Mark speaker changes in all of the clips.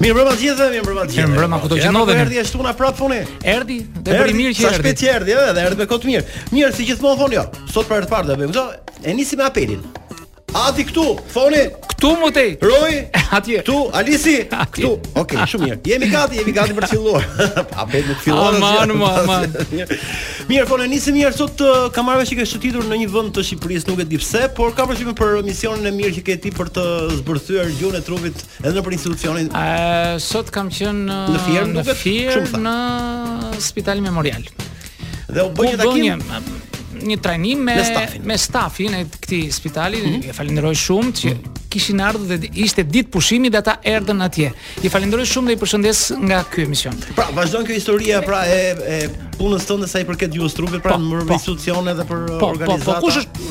Speaker 1: Mirë mbrëma të gjithëve, mirë mbrëma të gjithëve.
Speaker 2: Mirë mbrëma këta që
Speaker 1: ndodhen.
Speaker 2: Ja,
Speaker 1: erdhi e shtuna prapë punë.
Speaker 2: Erdhi, dhe për mirë që
Speaker 1: erdhi.
Speaker 2: Sa
Speaker 1: shpejt që erdhi, edhe erdhi me kot mirë. Mirë, si gjithmonë thonë jo. Sot për herë të parë do bëjmë këto. E nisim me apelin. Ati këtu, thoni.
Speaker 2: Këtu më tej.
Speaker 1: Roj,
Speaker 2: atje.
Speaker 1: Këtu, Alisi. Këtu. Okej, okay, shumë mirë. Jemi gati, jemi gati për të filluar. Apel nuk fillon.
Speaker 2: Aman, aman.
Speaker 1: Mirë, po ne nisim mirë sot uh, kam marrë vesh që ke shëtitur në një vend të Shqipërisë, nuk e di pse, por kam përshtypjen për misionin e mirë që ke ti për të zbërthyer gjuhën e trupit Edhe nëpër institucione.
Speaker 2: Ë sot kam qenë në
Speaker 1: në Fier,
Speaker 2: në, Fier, në Spitalin Memorial.
Speaker 1: Dhe u bë një takim
Speaker 2: një, një trajnim me
Speaker 1: stafin.
Speaker 2: me stafin e këtij spitali. Mm -hmm. I falenderoj shumë që mm -hmm kishin ardhur dhe ishte ditë pushimi dhe ata erdhën atje. I falenderoj shumë dhe i përshëndes nga ky emision.
Speaker 1: Pra, vazhdon kjo historia pra e e punës tonë sa i përket gjuhës trupit, pra
Speaker 2: po,
Speaker 1: në
Speaker 2: po.
Speaker 1: institucione dhe për
Speaker 2: po,
Speaker 1: organizata.
Speaker 2: Po, po,
Speaker 1: kush është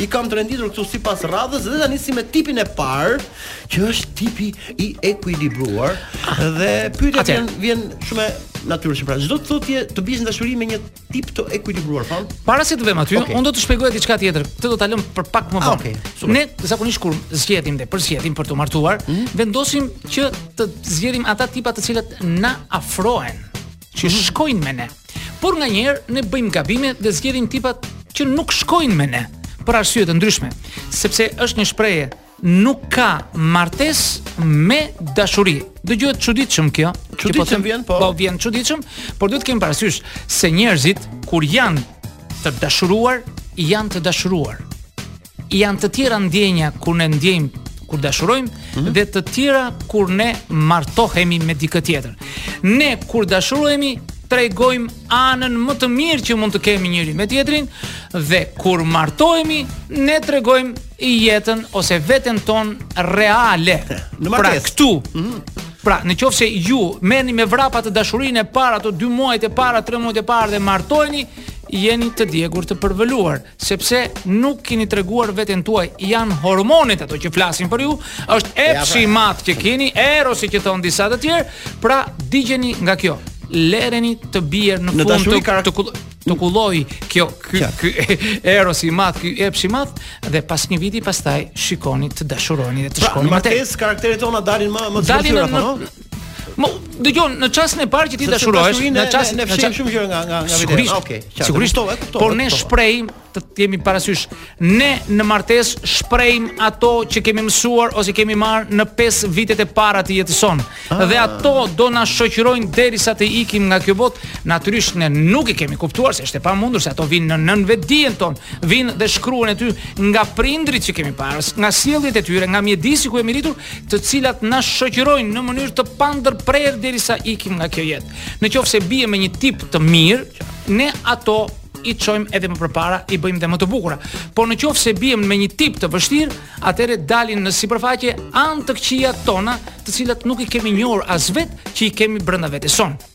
Speaker 1: I kam të renditur këtu sipas radhës dhe ta nisim me tipin e parë, që është tipi i ekuilibruar ah, dhe pyetja vjen vjen shumë natyrshëm. Pra ç'do të thotë të biesh në dashuri me një tip të ekuilibruar, po.
Speaker 2: Para se të vemë aty,
Speaker 1: okay.
Speaker 2: unë do të shpjegoj diçka tjetër. Këtë do ta lëmë për pak më
Speaker 1: ah,
Speaker 2: vonë.
Speaker 1: Ah, okay.
Speaker 2: Ne zakonisht kur zgjedhim dhe përzgjedhim për t'u martuar,
Speaker 1: mm -hmm.
Speaker 2: vendosim që të zgjedhim ata tipa të cilët na afrohen që
Speaker 1: mhm.
Speaker 2: shkojnë me ne. Por nganjëherë ne bëjmë gabime dhe zgjedhim tipat që nuk shkojnë me ne për arsye të ndryshme, sepse është një shprehje nuk ka martesë me dashuri. Dëgjohet çuditshëm kjo. Po
Speaker 1: çuditshëm vjen, po.
Speaker 2: Po vjen çuditshëm, por duhet të kemi parasysh se njerëzit kur janë të dashuruar, janë të dashuruar. Janë të tjera ndjenja kur ne ndjejmë kur dashurojmë mm -hmm. dhe të tjera kur ne martohemi me dikë tjetër. Ne kur dashurohemi tregojmë anën më të mirë që mund të kemi njëri me tjetrin dhe kur martohemi ne tregojmë jetën ose veten tonë reale.
Speaker 1: Në
Speaker 2: pra këtu. Mm -hmm. Pra, në qoftë se ju merrni me vrap atë dashurinë e parë, ato dy muajt e para, tre muajt e para dhe martoheni, jeni të djegur të përvëluar. sepse nuk keni treguar veten tuaj, janë hormonet ato që flasin për ju, është epshi i madh që keni, erosi që thonë disa të tjerë, pra digjeni nga kjo. Lereni të bie në,
Speaker 1: në
Speaker 2: fund të
Speaker 1: karak...
Speaker 2: të të kullojë kjo ky ky eros i madh ky epsh i madh dhe pas një viti pastaj shikoni të dashuroni dhe të
Speaker 1: pra,
Speaker 2: shkoni
Speaker 1: më
Speaker 2: tej. Pra, në
Speaker 1: martesë karakteret tona dalin më më të zgjuar apo?
Speaker 2: Mo, dëgjon, në çastin e parë që ti dashurohesh, në çast
Speaker 1: ne fshehim shumë gjëra nga nga nga vetja. Okej, qartë.
Speaker 2: Sigurisht,
Speaker 1: e kuptova.
Speaker 2: Por ne shprehim të kemi parasysh. Ne në martesë shprehim ato që kemi mësuar ose kemi marrë në 5 vitet e para të jetës sonë.
Speaker 1: Ah.
Speaker 2: Dhe ato do na shoqërojnë derisa të ikim nga kjo botë. Natyrisht ne nuk i kemi kuptuar se është e pamundur se ato vijnë në nënvetëdijen tonë, vijnë dhe shkruhen aty nga prindërit që kemi parë, nga sjelljet e tyre, nga mjedisi ku jemi rritur, të cilat na shoqërojnë në mënyrë të pandërprerë derisa ikim nga kjo jetë. Në qoftë se biem me një tip të mirë, ne ato i çojmë edhe më përpara, i bëjmë dhe më të bukura. Por në qoftë se biem me një tip të vështirë, atëherë dalin në sipërfaqe anët e këqija tona, të cilat nuk i kemi njohur as vetë që i kemi brenda vetes sonë.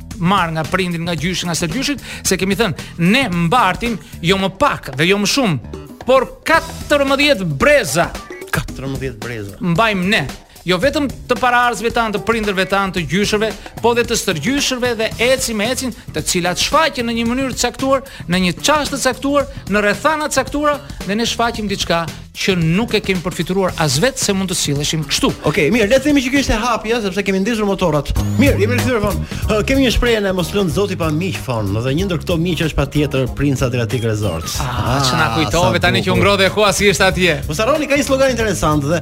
Speaker 2: marr nga prindi, nga gjyshi, nga stërgjyshit, se kemi thënë, ne mbartim jo më pak dhe jo më shumë, por 14 breza.
Speaker 1: 14 breza.
Speaker 2: Mbajmë ne jo vetëm të paraardhësve tanë, të prindërve tanë, të gjyshërve, po dhe të stërgjyshërve dhe ec e më ec, të cilat shfaqen në një mënyrë të caktuar, në një çast të caktuar, në rrethana të caktuara dhe ne shfaqim diçka që nuk e kemi përfytyruar as vetë se mund të silleshim kështu.
Speaker 1: Okej, okay, mirë, le të themi që kjo ishte hapja, sepse kemi ndezur motorat. Mirë, jemi rikthyer Fon. Uh, kemi një shprehje ne mos lëntë Zoti pa miq Fon, dhe një ndër këto miq është patjetër Prince Adriatic Resort.
Speaker 2: Ah, ah që na kujtove tani që u ngroh koha si ishte atje.
Speaker 1: Mos harroni ka një slogan interesant dhe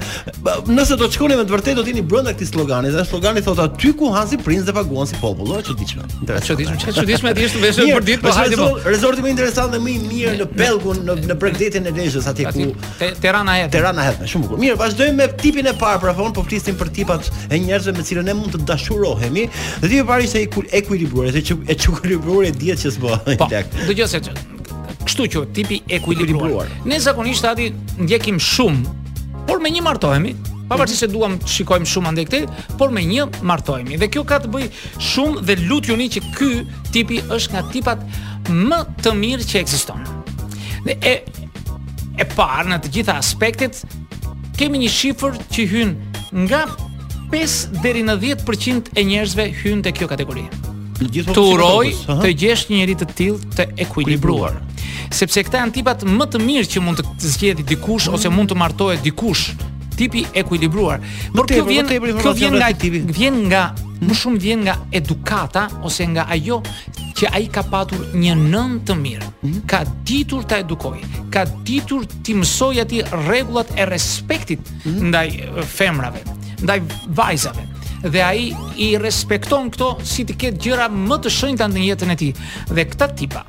Speaker 1: nëse do të shkoni me të vërtetë do të jeni brenda këtij slogani, dhe slogani thotë aty ku ha si princ dhe paguan si popull, është e çuditshme. Interesant.
Speaker 2: E çuditshme, çka çuditshme aty është veshur për ditë, po hajde po.
Speaker 1: Rezorti më interesant dhe më i mirë në pellgun, në në bregdetin e Lezhës
Speaker 2: aty
Speaker 1: ku
Speaker 2: te Rana e,
Speaker 1: te Rana e, shumë bukur. Mirë, vazhdojmë me tipin e parë pra Fon, po flisim për tipat e njerëzve me cilën ne mund të dashurohemi. Dhe tipi i parë ishte i ekuilibruar, se i çekuilibruar dihet që s'po.
Speaker 2: Po, dëgjoj se kështu që tipi i
Speaker 1: ekuilibruar.
Speaker 2: Ne zakonisht aty ndjekim shumë, por me një martohemi, pavarësisht se duam të shikojmë shumë andej këtej, por me një martohemi. Dhe kjo ka të bëjë Shumë dhe lutjuni që ky tipi është nga tipat më të mirë që ekziston. Dhe e e parë në të gjitha aspektet kemi një shifër që hyjnë nga 5 deri në 10% e njerëzve hyn te kjo kategori. Të uroj të gjesh një njeri të tillë të ekuilibruar. Sepse këta janë tipat më të mirë që mund të zgjedhë dikush ose mund të martohet dikush tipi i ekuilibruar. Por kjo vjen kjo vjen nga vjen nga më shumë vjen nga edukata ose nga ajo që ai ka patur një nënë të mirë.
Speaker 1: Mhm.
Speaker 2: Ka ditur ta edukojë, ka ditur t'i mësojë atij rregullat e respektit
Speaker 1: mhm.
Speaker 2: ndaj femrave, ndaj vajzave dhe ai i respekton këto si t'i ketë gjërat më të shenjta në jetën e tij. Dhe këta tipa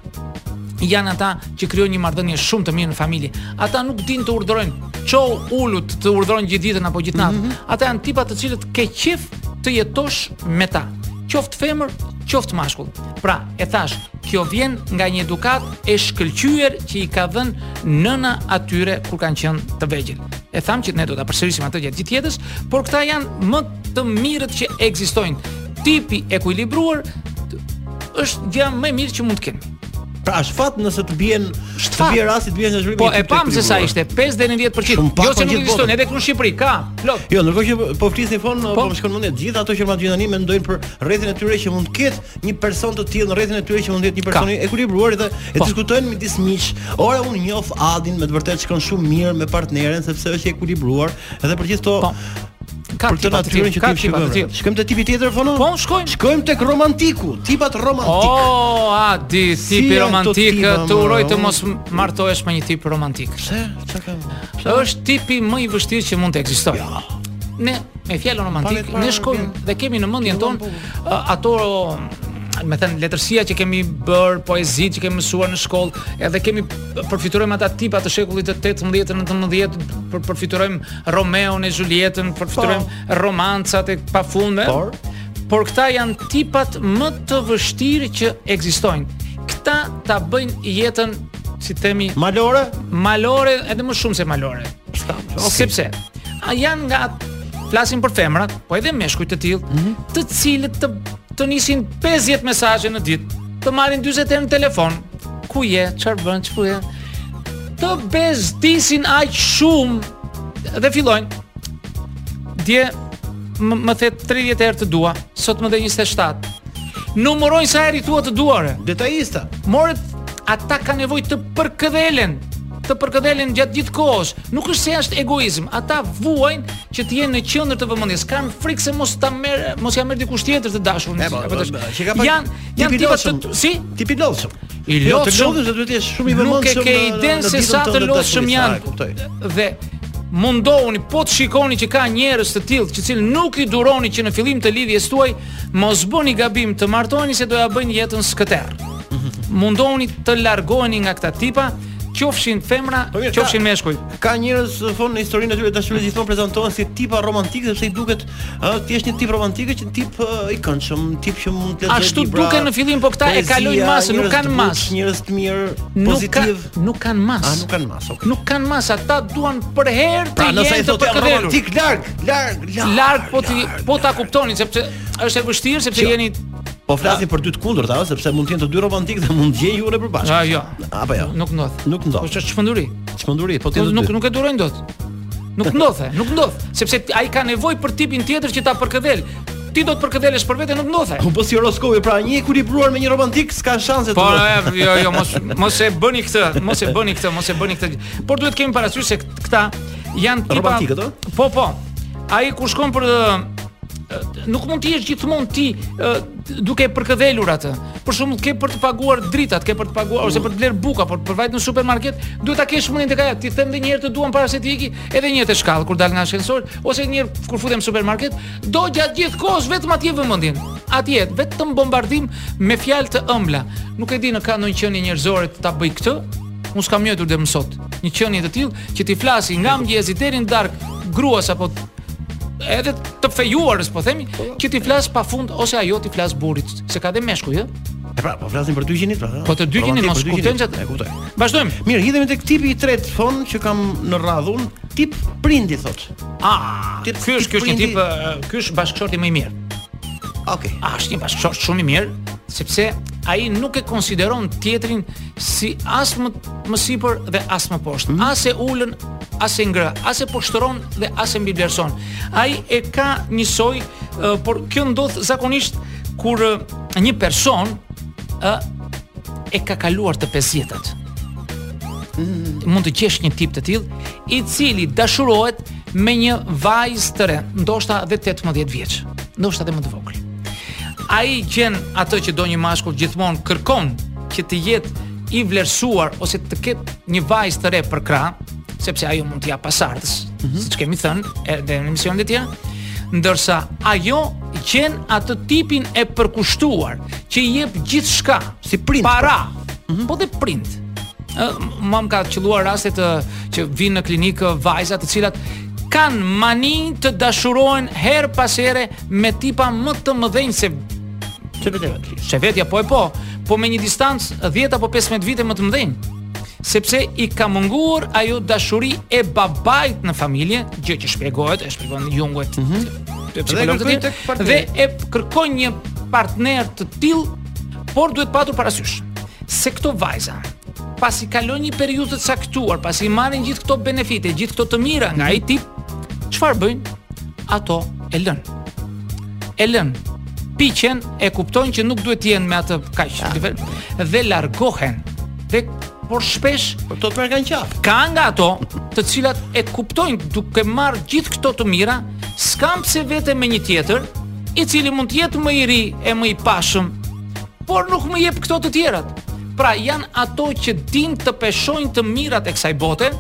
Speaker 2: janë ata që krijojnë një marrëdhënie shumë të mirë në familje. Ata nuk dinë të urdhërojnë, çohu, ulu, të urdhëron gjithë ditën apo gjithë natën. Mm -hmm. Ata janë tipa të cilët ke qef të jetosh me ta. Qoftë femër, qoftë mashkull. Pra, e thashë, kjo vjen nga një edukatë e shkëlqyer që i ka dhënë nëna atyre kur kanë qenë të vegjël. E thamë që ne do ta përsërisim atë gjatë gjithë jetës, por këta janë më të mirët që ekzistojnë. Tipi i ekuilibruar është gjëja më e mirë që mund të kemi.
Speaker 1: Pra është fat nëse të bien të bie rasti të bie nga zhurimi.
Speaker 2: Po e pamë se sa ishte 5 deri në 10%.
Speaker 1: Shumë pak
Speaker 2: jo se nuk ekziston edhe këtu në Shqipëri ka. Plot.
Speaker 1: Jo, ndërkohë që po flisni fon, po,
Speaker 2: po
Speaker 1: më shkon mendja gjithë ata që madje tani mendojnë për rrethin e tyre që mund të ketë një person të tillë në rrethin e tyre që mund të jetë një person i ekuilibruar dhe e
Speaker 2: po.
Speaker 1: diskutojnë midis miqve. Ore unë njoh Adin me të vërtetë shkon shumë mirë me partneren sepse është i ekuilibruar edhe për gjithë ato
Speaker 2: po. Ka
Speaker 1: për të natyrën që ti shikojmë. Shkojmë te tipi tjetër fono?
Speaker 2: Po, shkojmë.
Speaker 1: Shkojmë tek romantiku, tipat romantik.
Speaker 2: Oh,
Speaker 1: Adi,
Speaker 2: tipi romantik, të uroj të mos martohesh me një tip romantik.
Speaker 1: Pse? Çka ka?
Speaker 2: Është tipi më i vështirë që mund të ekzistojë. Ja. Ne me fjalën romantik, ne shkojmë dhe kemi në mendjen tonë do me thënë letërsia që kemi bërë, poezitë që kemi mësuar në shkollë, edhe kemi përfytyrojmë ata tipa të shekullit të 18 19 për përfytyrojmë Romeon e Zhulietën, përfytyrojmë po. romancat e pafundme.
Speaker 1: Por
Speaker 2: por këta janë tipat më të vështirë që ekzistojnë. Këta ta bëjnë jetën si themi
Speaker 1: malore,
Speaker 2: malore edhe më shumë se malore.
Speaker 1: Okay.
Speaker 2: Sepse a janë nga flasim për femrat, po edhe meshkuj të tillë,
Speaker 1: mm -hmm.
Speaker 2: të cilët të të nisin 50 mesazhe në ditë. Të marrin 40 herë në telefon. Ku je? Çfarë bën? Ku je? Të bezdisin aq shumë dhe fillojnë. Dje më the 30 herë të dua, sot më the 27. Numërojnë sa herë i thua të dua.
Speaker 1: Detajista.
Speaker 2: More ata kanë nevojë të përkëdhelen, të përkëdhelen gjatë gjithë kohës. Nuk është se është egoizëm, ata vuajnë që të jenë në qendër të vëmendjes. Kanë frikë se mos ta merr, mos ja merr dikush tjetër të
Speaker 1: dashurën. Po,
Speaker 2: apo
Speaker 1: të që ka pak.
Speaker 2: Janë, janë tipa të si?
Speaker 1: Tip i lodhshëm.
Speaker 2: I
Speaker 1: jo,
Speaker 2: lodhshëm
Speaker 1: do të duhet të jesh shumë i vëmendshëm.
Speaker 2: Nuk e ke
Speaker 1: idenë
Speaker 2: se sa të lodhshëm janë. Dhe mundohuni po të shikoni që ka njerëz të tillë të cilët nuk i duroni që në fillim të lidhjes tuaj mos bëni gabim të martoheni se do jua bëjnë jetën skëterrë. Mhm. Mundohuni të largoheni nga këta tipa qofshin femra,
Speaker 1: po
Speaker 2: qofshin meshkuj.
Speaker 1: Ka njerëz që thonë në historinë e tyre të dashurisë gjithmonë prezantohen si tipa romantikë sepse i duket ë ti je një tip romantik, një tip i këndshëm, tip që mund të lexojë.
Speaker 2: Ashtu duken në fillim, po këta e kalojnë masën, nuk kanë masë.
Speaker 1: Njerëz të mirë, pozitivë.
Speaker 2: Nuk kanë masë.
Speaker 1: A nuk kanë masë?
Speaker 2: Nuk kanë masë, ata duan përherë
Speaker 1: pra, të
Speaker 2: jenë të përkëdhelur.
Speaker 1: Romantik larg, larg, larg.
Speaker 2: Larg po ti po ta kuptoni sepse është e vështirë sepse jeni
Speaker 1: Po flasim për dy të kundërta, ëh, sepse mund të jenë të dy romantikë dhe mund të gjejnë gjuhë të përbashkët.
Speaker 2: Ah, jo.
Speaker 1: Apo jo.
Speaker 2: Nuk ndodh.
Speaker 1: Nuk ndodh.
Speaker 2: Po është çmenduri.
Speaker 1: Çmenduri, po ti
Speaker 2: nuk nuk e durojnë dot. Nuk ndodh, nuk ndodh, sepse ai ka nevojë për tipin tjetër që ta përkëdhelë. Ti do të përkëdhelesh për vete, nuk ndodh.
Speaker 1: Po, po si horoskopi pra një i ekuilibruar me një romantik s'ka shanse të.
Speaker 2: Po jo, jo, jo, mos mos e bëni këtë, mos e bëni këtë, mos e bëni këtë. Por duhet të kemi parasysh se këta janë tipa
Speaker 1: romantikët, ëh?
Speaker 2: Po, po. Ai kur shkon për nuk mund të jesh gjithmonë ti uh, duke përkëdhelur atë. Për shembull, ke për të paguar dritat, ke për të paguar ose për të blerë bukën, për për të vajtur në supermarket, duhet ta kesh mendjen tek ajo. T'i them edhe një herë të dua para se të iki, edhe një herë te shkallët kur dal nga ashensori, ose një herë kur futem në supermarket, do gjatë gjithë kohës vetëm atje vëmendjen. Atje vetëm bombardim me fjalë të ëmbla. Nuk e di a ka ndonjë qenie njerëzore që ta bëjë këtë. Unë s'kam gjetur dhe mësot Një qenie të tillë që t'i flasë nga mëngjesi deri në darkë gruas apo edhe të fejuarës po themi që t'i flasë pa fund ose ajo t'i flasë burrit se ka dhe meshkuj ë
Speaker 1: E pra, po flasim për dy gjinitë, pra.
Speaker 2: Po të dy
Speaker 1: gjinitë
Speaker 2: mos kuptojnë çat.
Speaker 1: E kuptoj.
Speaker 2: Vazhdojmë.
Speaker 1: Mirë, hidhemi tek tipi i tretë fon që kam në radhë, tip prindi thotë.
Speaker 2: Ah,
Speaker 1: tip
Speaker 2: ky është ky është një tip, ky është bashkëshorti më i mirë.
Speaker 1: Okej. Okay.
Speaker 2: Ah, është një bashkëshort shumë i mirë, sepse ai nuk e konsideron tjetrin si as më më sipër dhe as më poshtë, mm -hmm. as e ul as e ngre, as e poshtëron dhe as e mbivlerëson. Ai e ka njësoj, uh, por kjo ndodh zakonisht kur uh, një person uh, e ka kaluar të pesëdhjetat. Mm. Mund të gjesh një tip të tillë, i cili dashurohet me një vajzë të re, ndoshta edhe 18 vjeç, ndoshta edhe më të vogël. Ai gjen atë që do një mashkull gjithmonë kërkon që të jetë i vlerësuar ose të ketë një vajzë të re përkrah, sepse ajo mund t'i japë pasardhës, mm -hmm. siç kemi thënë edhe në emisionet e tjera, ndërsa ajo gjen atë tipin e përkushtuar që i jep gjithçka,
Speaker 1: si prind, po.
Speaker 2: para, mm -hmm. po dhe prind. Më ka qëlluar raste të, që vinë në klinikë vajza të cilat kanë mani të dashurohen herë pas here me tipa më të mëdhenj se
Speaker 1: Se vetë vetë.
Speaker 2: Se vetja po e po, po me një distancë 10 apo 15 vite më të mëdhenj. Sepse i ka munguar ajo dashuri e babait në familje, gjë që shpjegohet, e shpjegon Jungu.
Speaker 1: Mm
Speaker 2: -hmm.
Speaker 1: Dhe,
Speaker 2: dhe e kërkon një partner të tillë, por duhet patur parasysh se këto vajza pasi kalon një periudhë të caktuar, pasi i marrin gjithë këto benefite, gjithë këto të mira nga ai tip, çfarë bëjnë? Ato e lënë. e lënë piqen e kuptojnë që nuk duhet të jenë me atë kaq ah. nivel dhe largohen dhe por shpesh
Speaker 1: për të bërë kanë qaf.
Speaker 2: Ka nga ato të cilat e kuptojnë duke marrë gjithë këto të mira, s'kam pse vete me një tjetër, i cili mund të jetë më i ri e më i pashëm, por nuk më jep këto të tjerat. Pra janë ato që dinë të peshojnë të mirat e kësaj bote,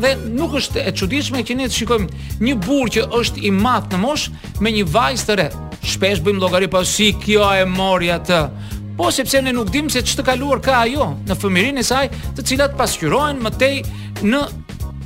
Speaker 2: dhe nuk është e çuditshme që ne të shikojmë një burrë që është i madh në moshë me një vajzë të re. Shpesh bëjmë llogari po si kjo e mori atë. Po sepse ne nuk dimë se ç'të kaluar ka ajo në fëmijërinë e saj, të cilat pasqyrohen më tej në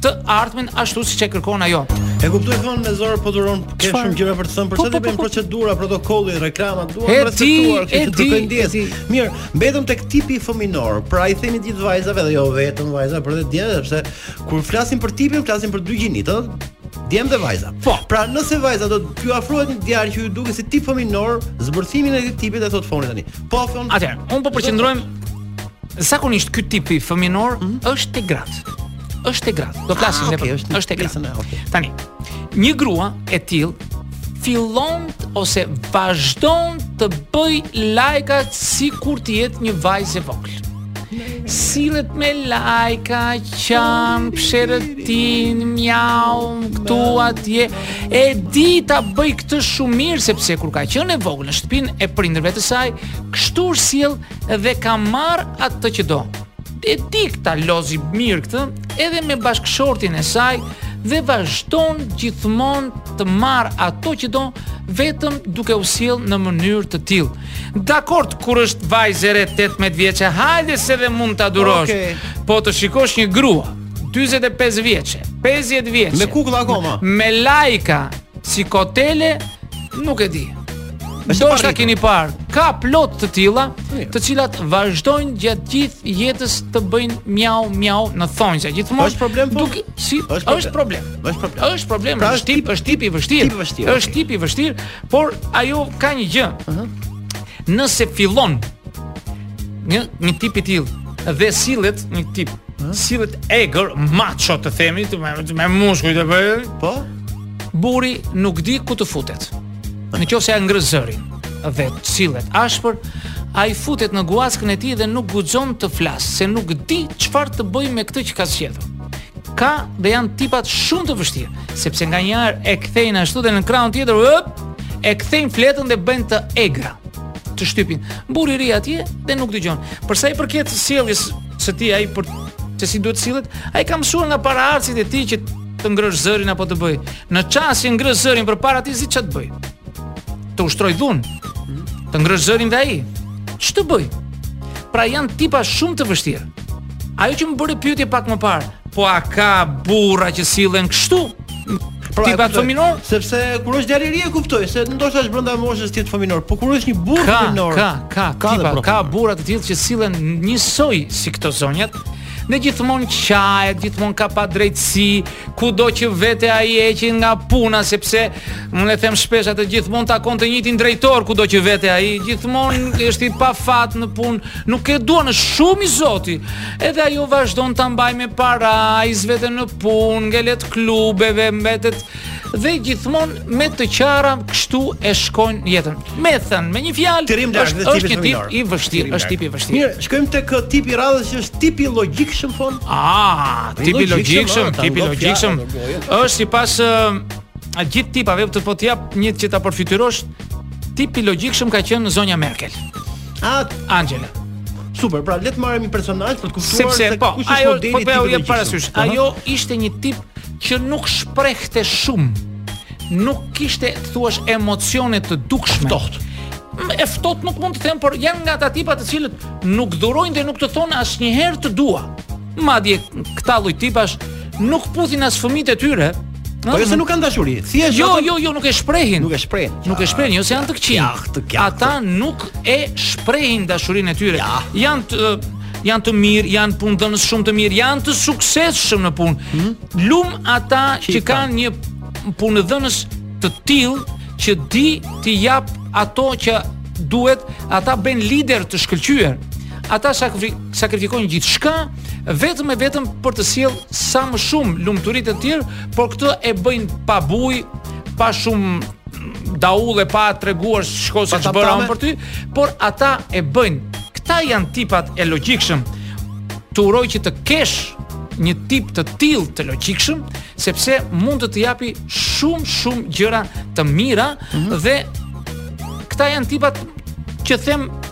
Speaker 2: të ardhmen ashtu siç e kërkon ajo.
Speaker 1: E kuptoj Thon, me zor po duron ke shumë gjëra për të thënë por
Speaker 2: po,
Speaker 1: çfarë
Speaker 2: po, po, bëjmë
Speaker 1: procedura, protokolli, reklama,
Speaker 2: duhen
Speaker 1: respektuar, të kërkojmë
Speaker 2: ndjesë.
Speaker 1: Mirë, mbetëm tek tipi fëminor. Pra i themi gjithë vajzave dhe jo vetëm vajzave, por edhe djemve sepse kur flasim për tipin, flasim për dy gjinitë, ëh. Djem dhe vajza.
Speaker 2: Po,
Speaker 1: pra nëse vajza do t'ju afrohet një djalë që ju duket si tip fëminor, zbërthimin e këtij tipi e thotë Thoni tani. Po Thon.
Speaker 2: Atëherë, unë po përqendrohem zakonisht ky tipi fëminor mm -hmm. është te gratë. Është te gratë. Do ah, flasim
Speaker 1: ah, okay, është,
Speaker 2: është te gratë.
Speaker 1: Okay.
Speaker 2: Tani, një grua e tillë fillon ose vazhdon të bëjë lajka sikur të jetë një vajzë e vogël. Sillet me lajka qan psherëtin, mjau këtu atje e di ta bëjë këtë shumë mirë sepse kur ka qenë e vogël në shtëpinë e prindërve të saj kështu është sjellë dhe ka marrë atë që do e di ta lozi mirë këtë edhe me bashkëshortin e saj dhe vazhdon gjithmonë të marrë ato që do vetëm duke u sjellë në mënyrë të tillë Dakord kur është vajzë e re 18 vjeçe, hajde se dhe mund ta durosh.
Speaker 1: Okej.
Speaker 2: Po të shikosh një grua 45 vjeçe, 50 vjeçe.
Speaker 1: Me kukull akoma.
Speaker 2: Me lajka si kotele, nuk e di.
Speaker 1: Është
Speaker 2: Do t'i e
Speaker 1: parritur.
Speaker 2: keni parë, ka plot të tilla,
Speaker 1: Mirë.
Speaker 2: të cilat vazhdojnë gjatë gjithë jetës të bëjnë mjau mjau në thonjza gjithmonë.
Speaker 1: Është problem, po?
Speaker 2: Duket si
Speaker 1: Është problem.
Speaker 2: është
Speaker 1: problem. Është problem.
Speaker 2: Është problem,
Speaker 1: Pra,
Speaker 2: është është tip, është tip i vështirë.
Speaker 1: tip i vështirë,
Speaker 2: Është
Speaker 1: okej.
Speaker 2: tip i vështirë. Por ajo ka një gjë. Ëh. Uh -huh. Nëse fillon një një tip i tillë dhe sillet një tip, uh -huh. sillet egër, maço të themi, të me, me muskuj të bëjë.
Speaker 1: Po.
Speaker 2: Burri nuk di ku të futet. Në qoftë se ia ngre zërin dhe sillet ashpër, ai futet në guaskën e tij dhe nuk guxon të flasë, se nuk di çfarë të bëjë me këtë që ka zgjedhur. Ka dhe janë tipa shumë të vështirë, sepse nganjëherë e kthejnë ashtu dhe në krahun tjetër, hop, e kthejnë fletën dhe bëhen të egra të shtypin. Burri rri atje dhe nuk dëgjon. Për sa i përket sjelljes së tij ai për se si duhet të sillet, ai ka mësuar nga paraardhësit e tij që të ngresh zërin apo të bëj. Në çast që ngre zërin përpara tij s'di ça të bëjë. Të ushtrojë dhunë. Të ngrejë zërin dhe ai. Ç'të bëjë? Pra janë tipa shumë të vështirë. Ajo që më bëre pyetje pak më parë, po a ka burra që sillen kështu?
Speaker 1: Pra,
Speaker 2: tipa fëminorë?
Speaker 1: Sepse kur është djalë i ri e kuptoj se ndoshta është brenda moshës të jetë fëminor, po kur është një
Speaker 2: burrë
Speaker 1: fëminor.
Speaker 2: Ka, ka,
Speaker 1: ka, ka,
Speaker 2: ka,
Speaker 1: ka
Speaker 2: burra të tillë që sillen njësoj si këto zonjat. Dhe gjithmonë qahet, gjithmonë ka padrejtësi, kudo që vete ai e heqin nga puna, sepse Unë e them shpesh atë gjithmonë takon të njëjtin drejtor kudo që vete ai, gjithmonë është i pafat në punë, nuk e duan shumë i zoti. Edhe ajo vazhdon ta mbajë me para, ai s'vete në punë, ngelet klubeve, mbetet dhe gjithmonë me të qara kështu e shkojnë jetën. Me thën, me një fjalë, është,
Speaker 1: dhe është,
Speaker 2: është një tip i vështirë, është tip i vështirë.
Speaker 1: Mirë, shkojmë tek uh, tipi i radhës që është tipi i logjikshëm, thonë.
Speaker 2: Ah, tipi
Speaker 1: i
Speaker 2: logjikshëm, tipi
Speaker 1: i
Speaker 2: logjikshëm. Është sipas uh, A gjithë tipave të po të jap një që ta përfytyrosh tipi i logjikshëm ka qenë zonja Merkel.
Speaker 1: A
Speaker 2: Angela.
Speaker 1: Super, pra le të marrim një personazh për të kuptuar se
Speaker 2: po,
Speaker 1: kush është modeli
Speaker 2: po,
Speaker 1: i tij.
Speaker 2: E
Speaker 1: ke
Speaker 2: parasysh. Ajo ishte një tip që nuk shprehte shumë. Nuk kishte thuash emocione të dukshme.
Speaker 1: E
Speaker 2: ftohtë. E ftohtë nuk mund të them, por janë nga ata tipa të cilët nuk dhurojnë dhe nuk të thonë asnjëherë të dua. Madje këta lloj tipash nuk puthin as fëmijët e tyre.
Speaker 1: Po jo se nuk kanë dashuri. Thjesht
Speaker 2: jo, jo, jo, nuk e shprehin.
Speaker 1: Nuk e shprehin.
Speaker 2: Nuk e shprehin, jo se janë të këqij. Ata nuk e shprehin dashurinë e tyre. Janë të janë të mirë, janë punëdhënës shumë të mirë, janë të suksesshëm në punë. Hmm? Lum ata që kanë një punëdhënës të tillë që di t'i japë ato që duhet, ata bëhen liderë të shkëlqyer. Ata sakrifikojnë sakrifikojnë gjithçka vetëm e vetëm për të sjellë sa më shumë lumturi te të tjerët, por këtë e bëjnë pa bujë, pa shumë daulle pa treguar shiko se ç'bëra unë për ty, por ata e bëjnë. Këta janë tipat e logjikshëm. Të uroj që të kesh një tip të tillë të logjikshëm, sepse mund të të japi shumë shumë gjëra të mira mm -hmm. dhe këta janë tipat që them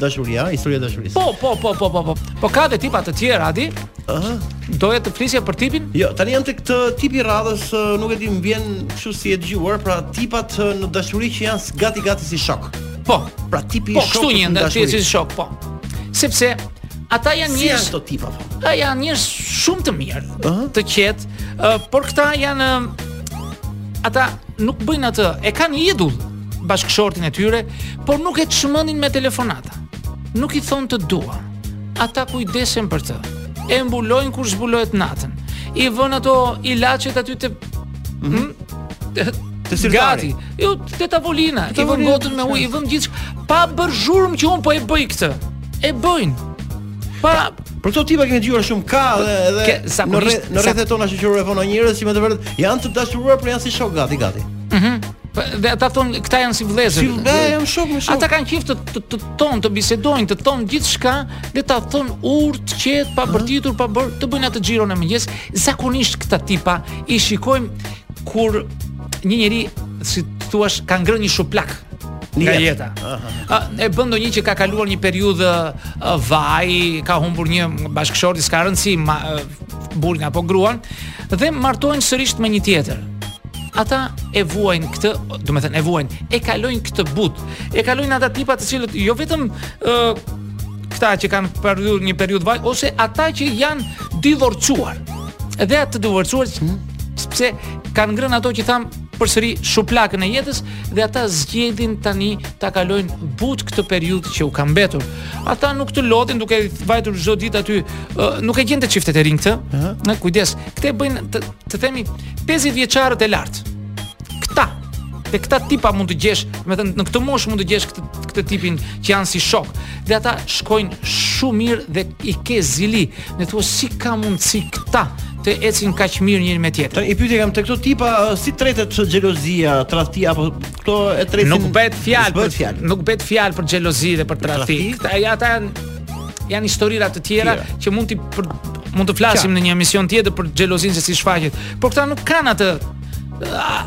Speaker 1: Dashuria, historia e dashurisë.
Speaker 2: Po, po, po, po, po, po. Po ka dhe tipa të tjerë, Adi?
Speaker 1: Ëh.
Speaker 2: Doje të flisje për tipin?
Speaker 1: Jo, tani jam tek, te tipi i radhës, nuk e di më vjen kështu si e dëgjuar, pra tipat në dashuri që janë gati gati si shok.
Speaker 2: Po,
Speaker 1: pra tipi
Speaker 2: po,
Speaker 1: shok.
Speaker 2: Po,
Speaker 1: kështu
Speaker 2: një
Speaker 1: ndaj
Speaker 2: si shok, po. Sepse ata janë
Speaker 1: si
Speaker 2: njerëz
Speaker 1: të tipa. Po.
Speaker 2: Ata janë njerëz shumë të mirë,
Speaker 1: uh -huh.
Speaker 2: të qetë, uh, por këta janë ata nuk bëjnë atë, e kanë idhull. bashkëshortin e tyre, por nuk e çmendin me telefonata. Nuk i thonë të dua. Ata kujdesen për të. E mbulojnë kur zbulohet natën. I vënë ato ilaçet aty të mm -hmm.
Speaker 1: të sirtari.
Speaker 2: Jo, te tavolina, i
Speaker 1: vënë
Speaker 2: gotën me ujë, i vënë gjithçka pa bërë zhurmë që unë po e bëj këtë. E bëjnë. Pa
Speaker 1: Për këto tipa kemi dëgjuar shumë ka dhe edhe në rreth në rrethet tona shoqërore vonë njerëz që me të vërtetë janë të dashuruar por janë si shok gati gati. Mhm.
Speaker 2: Mm Po, dhe ata thonë këta janë si vëllezër.
Speaker 1: Si vëllezër, janë shokë me shokë.
Speaker 2: Ata kanë qejf të të, të thonë të bisedojnë, të thonë gjithçka, dhe ta thonë urtë, qetë, pa bërtitur, pa bërë, të bëjnë atë xhiron e mëngjesit. Zakonisht këta tipa i shikojmë kur një njeri si thua ka ngrënë një shuplakë nga jeta. A, e bën ndonjë që ka kaluar një periudhë vaj, ka humbur një bashkëshort, s'ka rëndësi, ma, burrin apo gruan dhe martohen sërish me një tjetër. ata e vuajnë këtë, domethënë e vuajnë, e kalojnë këtë butë. E kalojnë ata tipa të cilët jo vetëm ë këta që kanë përdhur një periudhë vaj ose ata që janë divorcuar. Dhe ata të divorcuar hmm? sepse kanë ngrënë ato që tham përsëri shuplakën e jetës dhe ata zgjedhin tani ta kalojnë butë këtë periudhë që u ka mbetur. Ata nuk të lodhin duke vajtur çdo ditë aty, nuk e gjen te çiftet e rinj këtë. Në kujdes, këtë bëjnë të themi 50 vjeçarët e lart. Këta, te këta tipa mund të gjesh, domethënë në këtë moshë mund të gjesh këtë këtë tipin që janë si shokë. Dhe ata shkojnë shumë mirë dhe i ke zili. Dhe thua si ka mundësi këta të ecin kaq mirë njëri me tjetrin.
Speaker 1: Tani një pyetje kam te këto tipa si trajtohet xhelozia, tradhtia po këto e trajtojnë.
Speaker 2: Nuk bëhet fjalë, bëhet
Speaker 1: fjalë.
Speaker 2: Nuk bëhet fjalë për xhelozi dhe për tradhti. Ata janë janë historira të tjera
Speaker 1: tjera
Speaker 2: që mund të për, mund të flasim në një emision tjetër për xhelozinë se si shfaqet. Por këta nuk kanë atë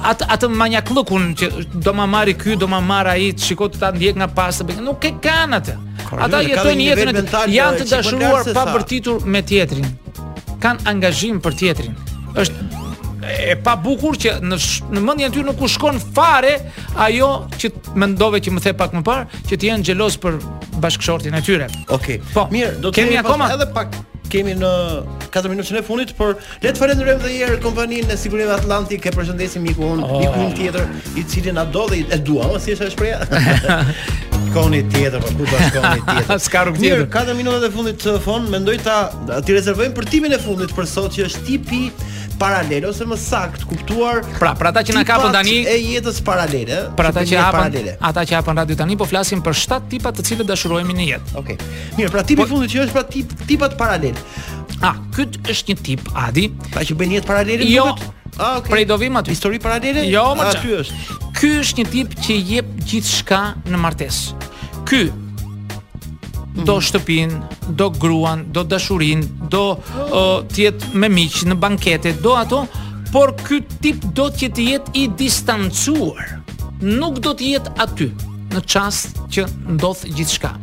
Speaker 2: atë atë manjakllëkun që do ma marrë ky, do ma marrë ai, të shikoj të ta ndjek nga pas të bëj. Nuk e kanë atë. Ata jetojnë jetën e
Speaker 1: tyre,
Speaker 2: janë të dashuruar pa bërtitur me tjetrin. Kanë angazhim për tjetrin. Është aq bukur që në në mendjen e tyre nuk u shkon fare ajo që mendove që më the pak më parë, që të jenë xheloz për bashkëshortin e tyre.
Speaker 1: Okej. Okay.
Speaker 2: Po,
Speaker 1: mirë, do të
Speaker 2: kemi akoma
Speaker 1: edhe pak kemi në 4 minutat e fundit, por le të falenderojmë edhe një herë kompaninë e Sigurimeve Atlantik, e përshëndesim mikun,
Speaker 2: oh.
Speaker 1: mikun tjetër, i cili na do dhe e dua, si është shprehja. Koni tjetër, po kush është koni tjetër?
Speaker 2: S'ka rrugë tjetër.
Speaker 1: Mirë, 4 minutat e fundit të fon, mendoj t'i rezervojmë për tipin e fundit për sot që është tipi paralel ose më saktë ta kuptoj.
Speaker 2: Pra, për ata që na kapën tani
Speaker 1: e jetës paralele,
Speaker 2: për ata që hapën, ata që hapën radio tani po flasim për shtatë tipa me të cilët dashurohemi në jetë.
Speaker 1: Okej. Okay. Mirë, pra tipi
Speaker 2: po,
Speaker 1: fundit që është pra tip tipat paralel.
Speaker 2: Ah, ky është një tip Adi,
Speaker 1: pra që bën jetë paralele
Speaker 2: jo,
Speaker 1: duket. Ah, okay.
Speaker 2: Prit do vijmë aty.
Speaker 1: Histori paralele?
Speaker 2: Jo, më
Speaker 1: ah, aty është.
Speaker 2: Ky është një tip që jep gjithçka në martesë. Ky do mhm. shtëpinë, do gruan, do dashurinë, do uh, të jetë me miq në bankete, do ato, por ky tip do të jetë, të jetë i distancuar. Nuk do të jetë aty në çast që ndodh gjithçka.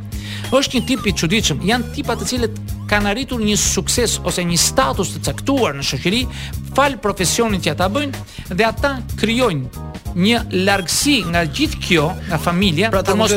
Speaker 2: Është një tip i çuditshëm. Janë tipa të cilët kanë arritur një sukses ose një status të caktuar në shoqëri falë profesionit që ata bëjnë dhe ata krijojnë një largësi nga gjithë kjo, nga familja,
Speaker 1: pra
Speaker 2: të mos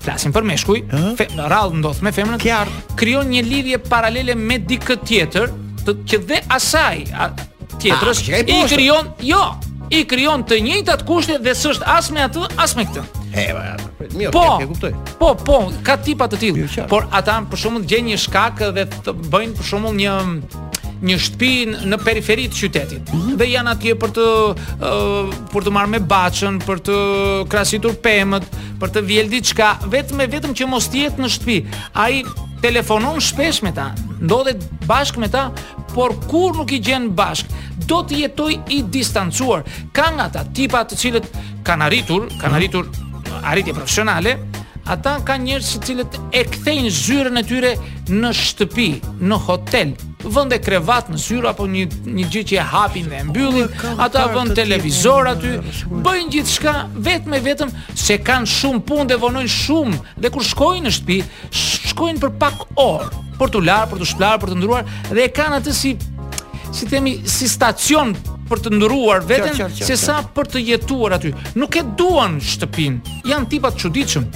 Speaker 2: flasim për meshkuj, rrallë ndodh me femrën, krijon një lidhje paralele me dikë tjetër, të, që dhe asaj a, tjetrës
Speaker 1: Ah, që ka i
Speaker 2: i
Speaker 1: poshtë.
Speaker 2: krijon, jo, i krijon të njëjtat kushte dhe s'është as me atë, as me këtë.
Speaker 1: E, po, ja, mirë,
Speaker 2: Po,
Speaker 1: okay, e kuptoj.
Speaker 2: po, po, ka tipa të tillë.
Speaker 1: Mirë, qartë.
Speaker 2: Por ata për shembull gjejnë një shkak dhe të bëjnë për shembull një një shtëpi në- në periferi të qytetit.
Speaker 1: Mhm.
Speaker 2: Dhe janë atje për të ë, për t'u marrë me bahçen, për të krasitur pemët, Për të vjel diçka, vetëm e vetëm që mos të jetë në shtëpi. Ai telefonon shpesh me ta, ndodhet bashkë me ta, por kur nuk i gjen bashkë, do të jetojë i distancuar. Ka nga ata tipa të cilët kanë arritur, kanë mhm. arritur arritje profesionale, ata, ka njerëz të cilët e kthejnë zyrën e tyre në shtëpi, në hotel, vënë dhe krevat në zyrë apo një një gjë që e hapin dhe e mbyllin, ata
Speaker 1: vënë
Speaker 2: televizor aty, bëjnë gjithçka vetëm e vetëm se kanë shumë punë dhe vonojnë shumë dhe kur shkojnë në shtëpi, shkojnë për pak orë për t'u larë, për t'u shplarë, për t'u ndërruar dhe e kanë atë si si themi si stacion për të ndërruar veten se sa për të jetuar aty. Nuk e duan shtëpinë. Janë tipa të çuditshëm.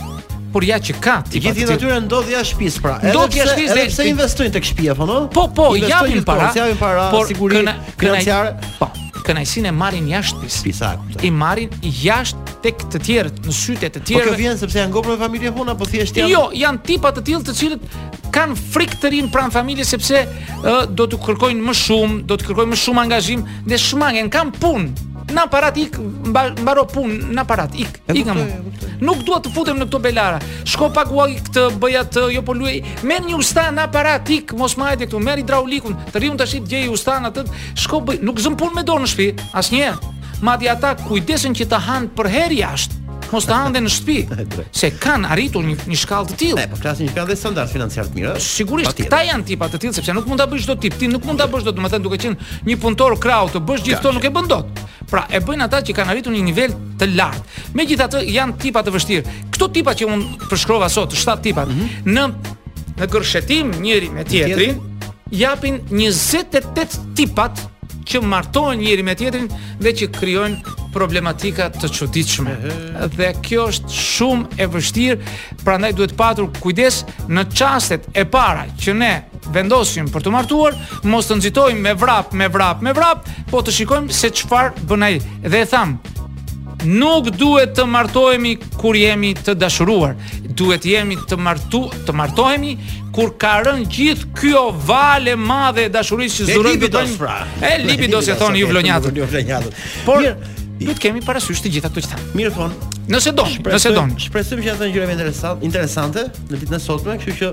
Speaker 2: por ja që ka tipa.
Speaker 1: Gjithë jeta
Speaker 2: e
Speaker 1: tyre ndodh jashtë shtëpisë, pra. Edhe
Speaker 2: jashtë shtëpisë,
Speaker 1: edhe pse investojnë tek shtëpia, po no?
Speaker 2: Po, po, japin para,
Speaker 1: japin para,
Speaker 2: por
Speaker 1: siguri financiare.
Speaker 2: Po. Kënaqësinë e marrin jashtë shtëpisë.
Speaker 1: Po.
Speaker 2: I marrin jashtë tek të tjerët, në sytë e të tjerëve.
Speaker 1: Po kjo vjen sepse janë ngopur me familjen apo thjesht janë
Speaker 2: Jo, janë tipa të tillë të cilët kanë frikë të rrinë pranë familjes sepse uh, do t'u kërkojnë më shumë, do t'u kërkojnë më shumë angazhim dhe shmangen, kam punë. Na parat ik mbaro punë, na parat ik.
Speaker 1: Ikam.
Speaker 2: Nuk dua të futem në këto belara. Shko paguaj këtë, bëj atë, jo paguaj. Merr një usta, na paratë ik, mos më hajde këtu. Merr hidraulikun, të riun tash gjej ustan atë. Shko bëj, nuk zënë punë me dorë në shtëpi, asnjëherë. Madje ata kujdesen që të hanë përherë jashtë. Mos të hanë në shtëpi, se kanë arritur një, një shkallë të tillë.
Speaker 1: Po flasim që kanë dhe standard financiar të mirë.
Speaker 2: Sigurisht, këta janë tipa të tillë sepse nuk mund ta bëjë çdo tip, ti nuk mund ta bësh dot, domethënë duke qenë një punëtor krahu të bësh gjithë këto nuk e bën dot. Pra, e bëjnë ata që kanë arritur një nivel të lartë. Megjithatë janë tipa të vështirë. Këto tipa që un përshkrova sot, shtat tipa, mm -hmm. në në gërshetim njëri me tjetrin, japin 28 tipat që martohen njëri me tjetrin dhe që krijojnë problematika të çuditshme. Dhe kjo është shumë e vështirë, prandaj duhet patur kujdes në çastet e para që ne vendosim për të martuar, mos të nxitojmë me vrap, me vrap, me vrap, po të shikojmë se çfarë bën ai. Dhe e tham, nuk duhet të martohemi kur jemi të dashuruar. Duhet jemi të martu, të martohemi kur ka rën gjithë kjo valë e madhe e dashurisë që zurojmë të bëjmë.
Speaker 1: Pra.
Speaker 2: E libidos e thoni ju vlonjatë,
Speaker 1: ju vlonjatë.
Speaker 2: Por
Speaker 1: do
Speaker 2: t'i kemi parasysh të gjitha këto që thamë.
Speaker 1: Mirë thon.
Speaker 2: Nëse don, nëse don.
Speaker 1: Shpresojmë që ato janë gjëra interesante, interesante në ditën e sotme, kështu që